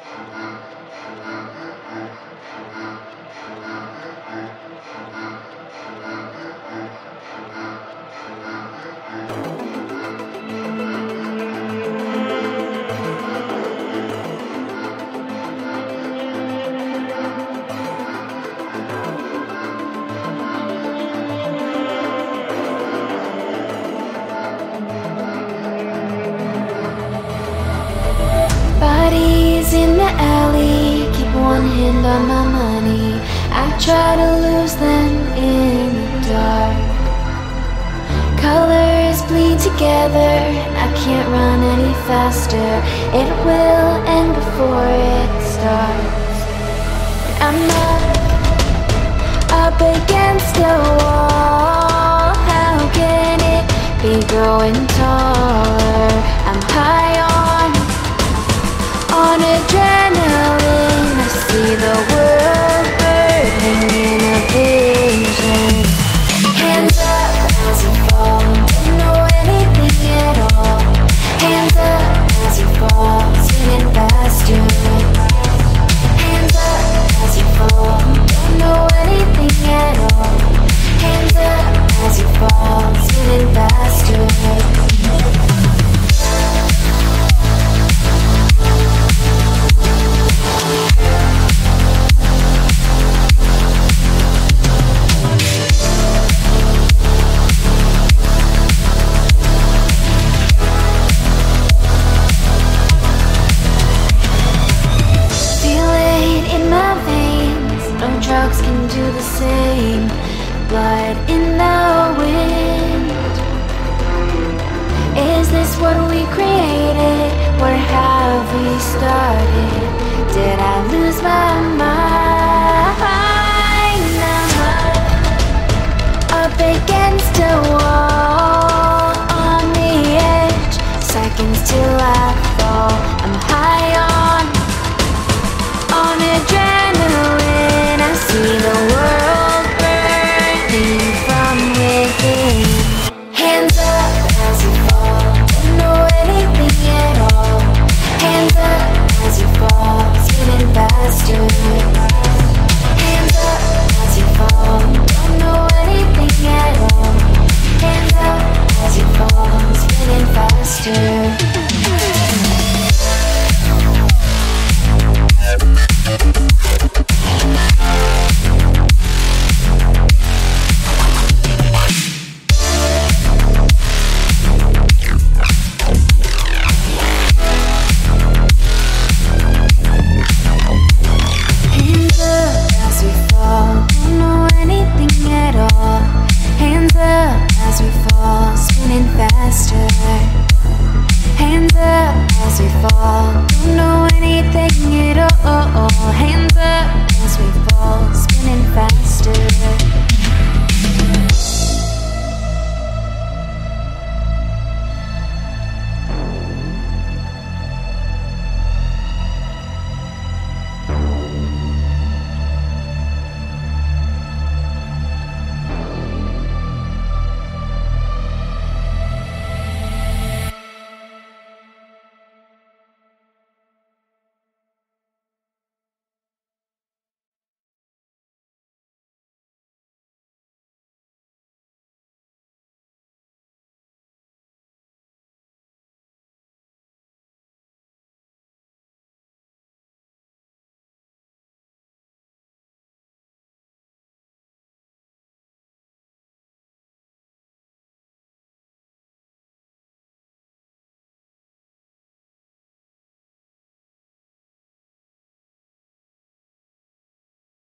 In the alley, keep one hand on my money. I try to lose them in the dark. Colors bleed together, I can't run any faster. It will end before it starts. I'm up, up against a wall. How can it be growing taller? Drugs can do the same. Blood in the wind. Is this what we created? Where have we started? Did I lose my mind? I'm up against a wall on the edge. Seconds till Bye.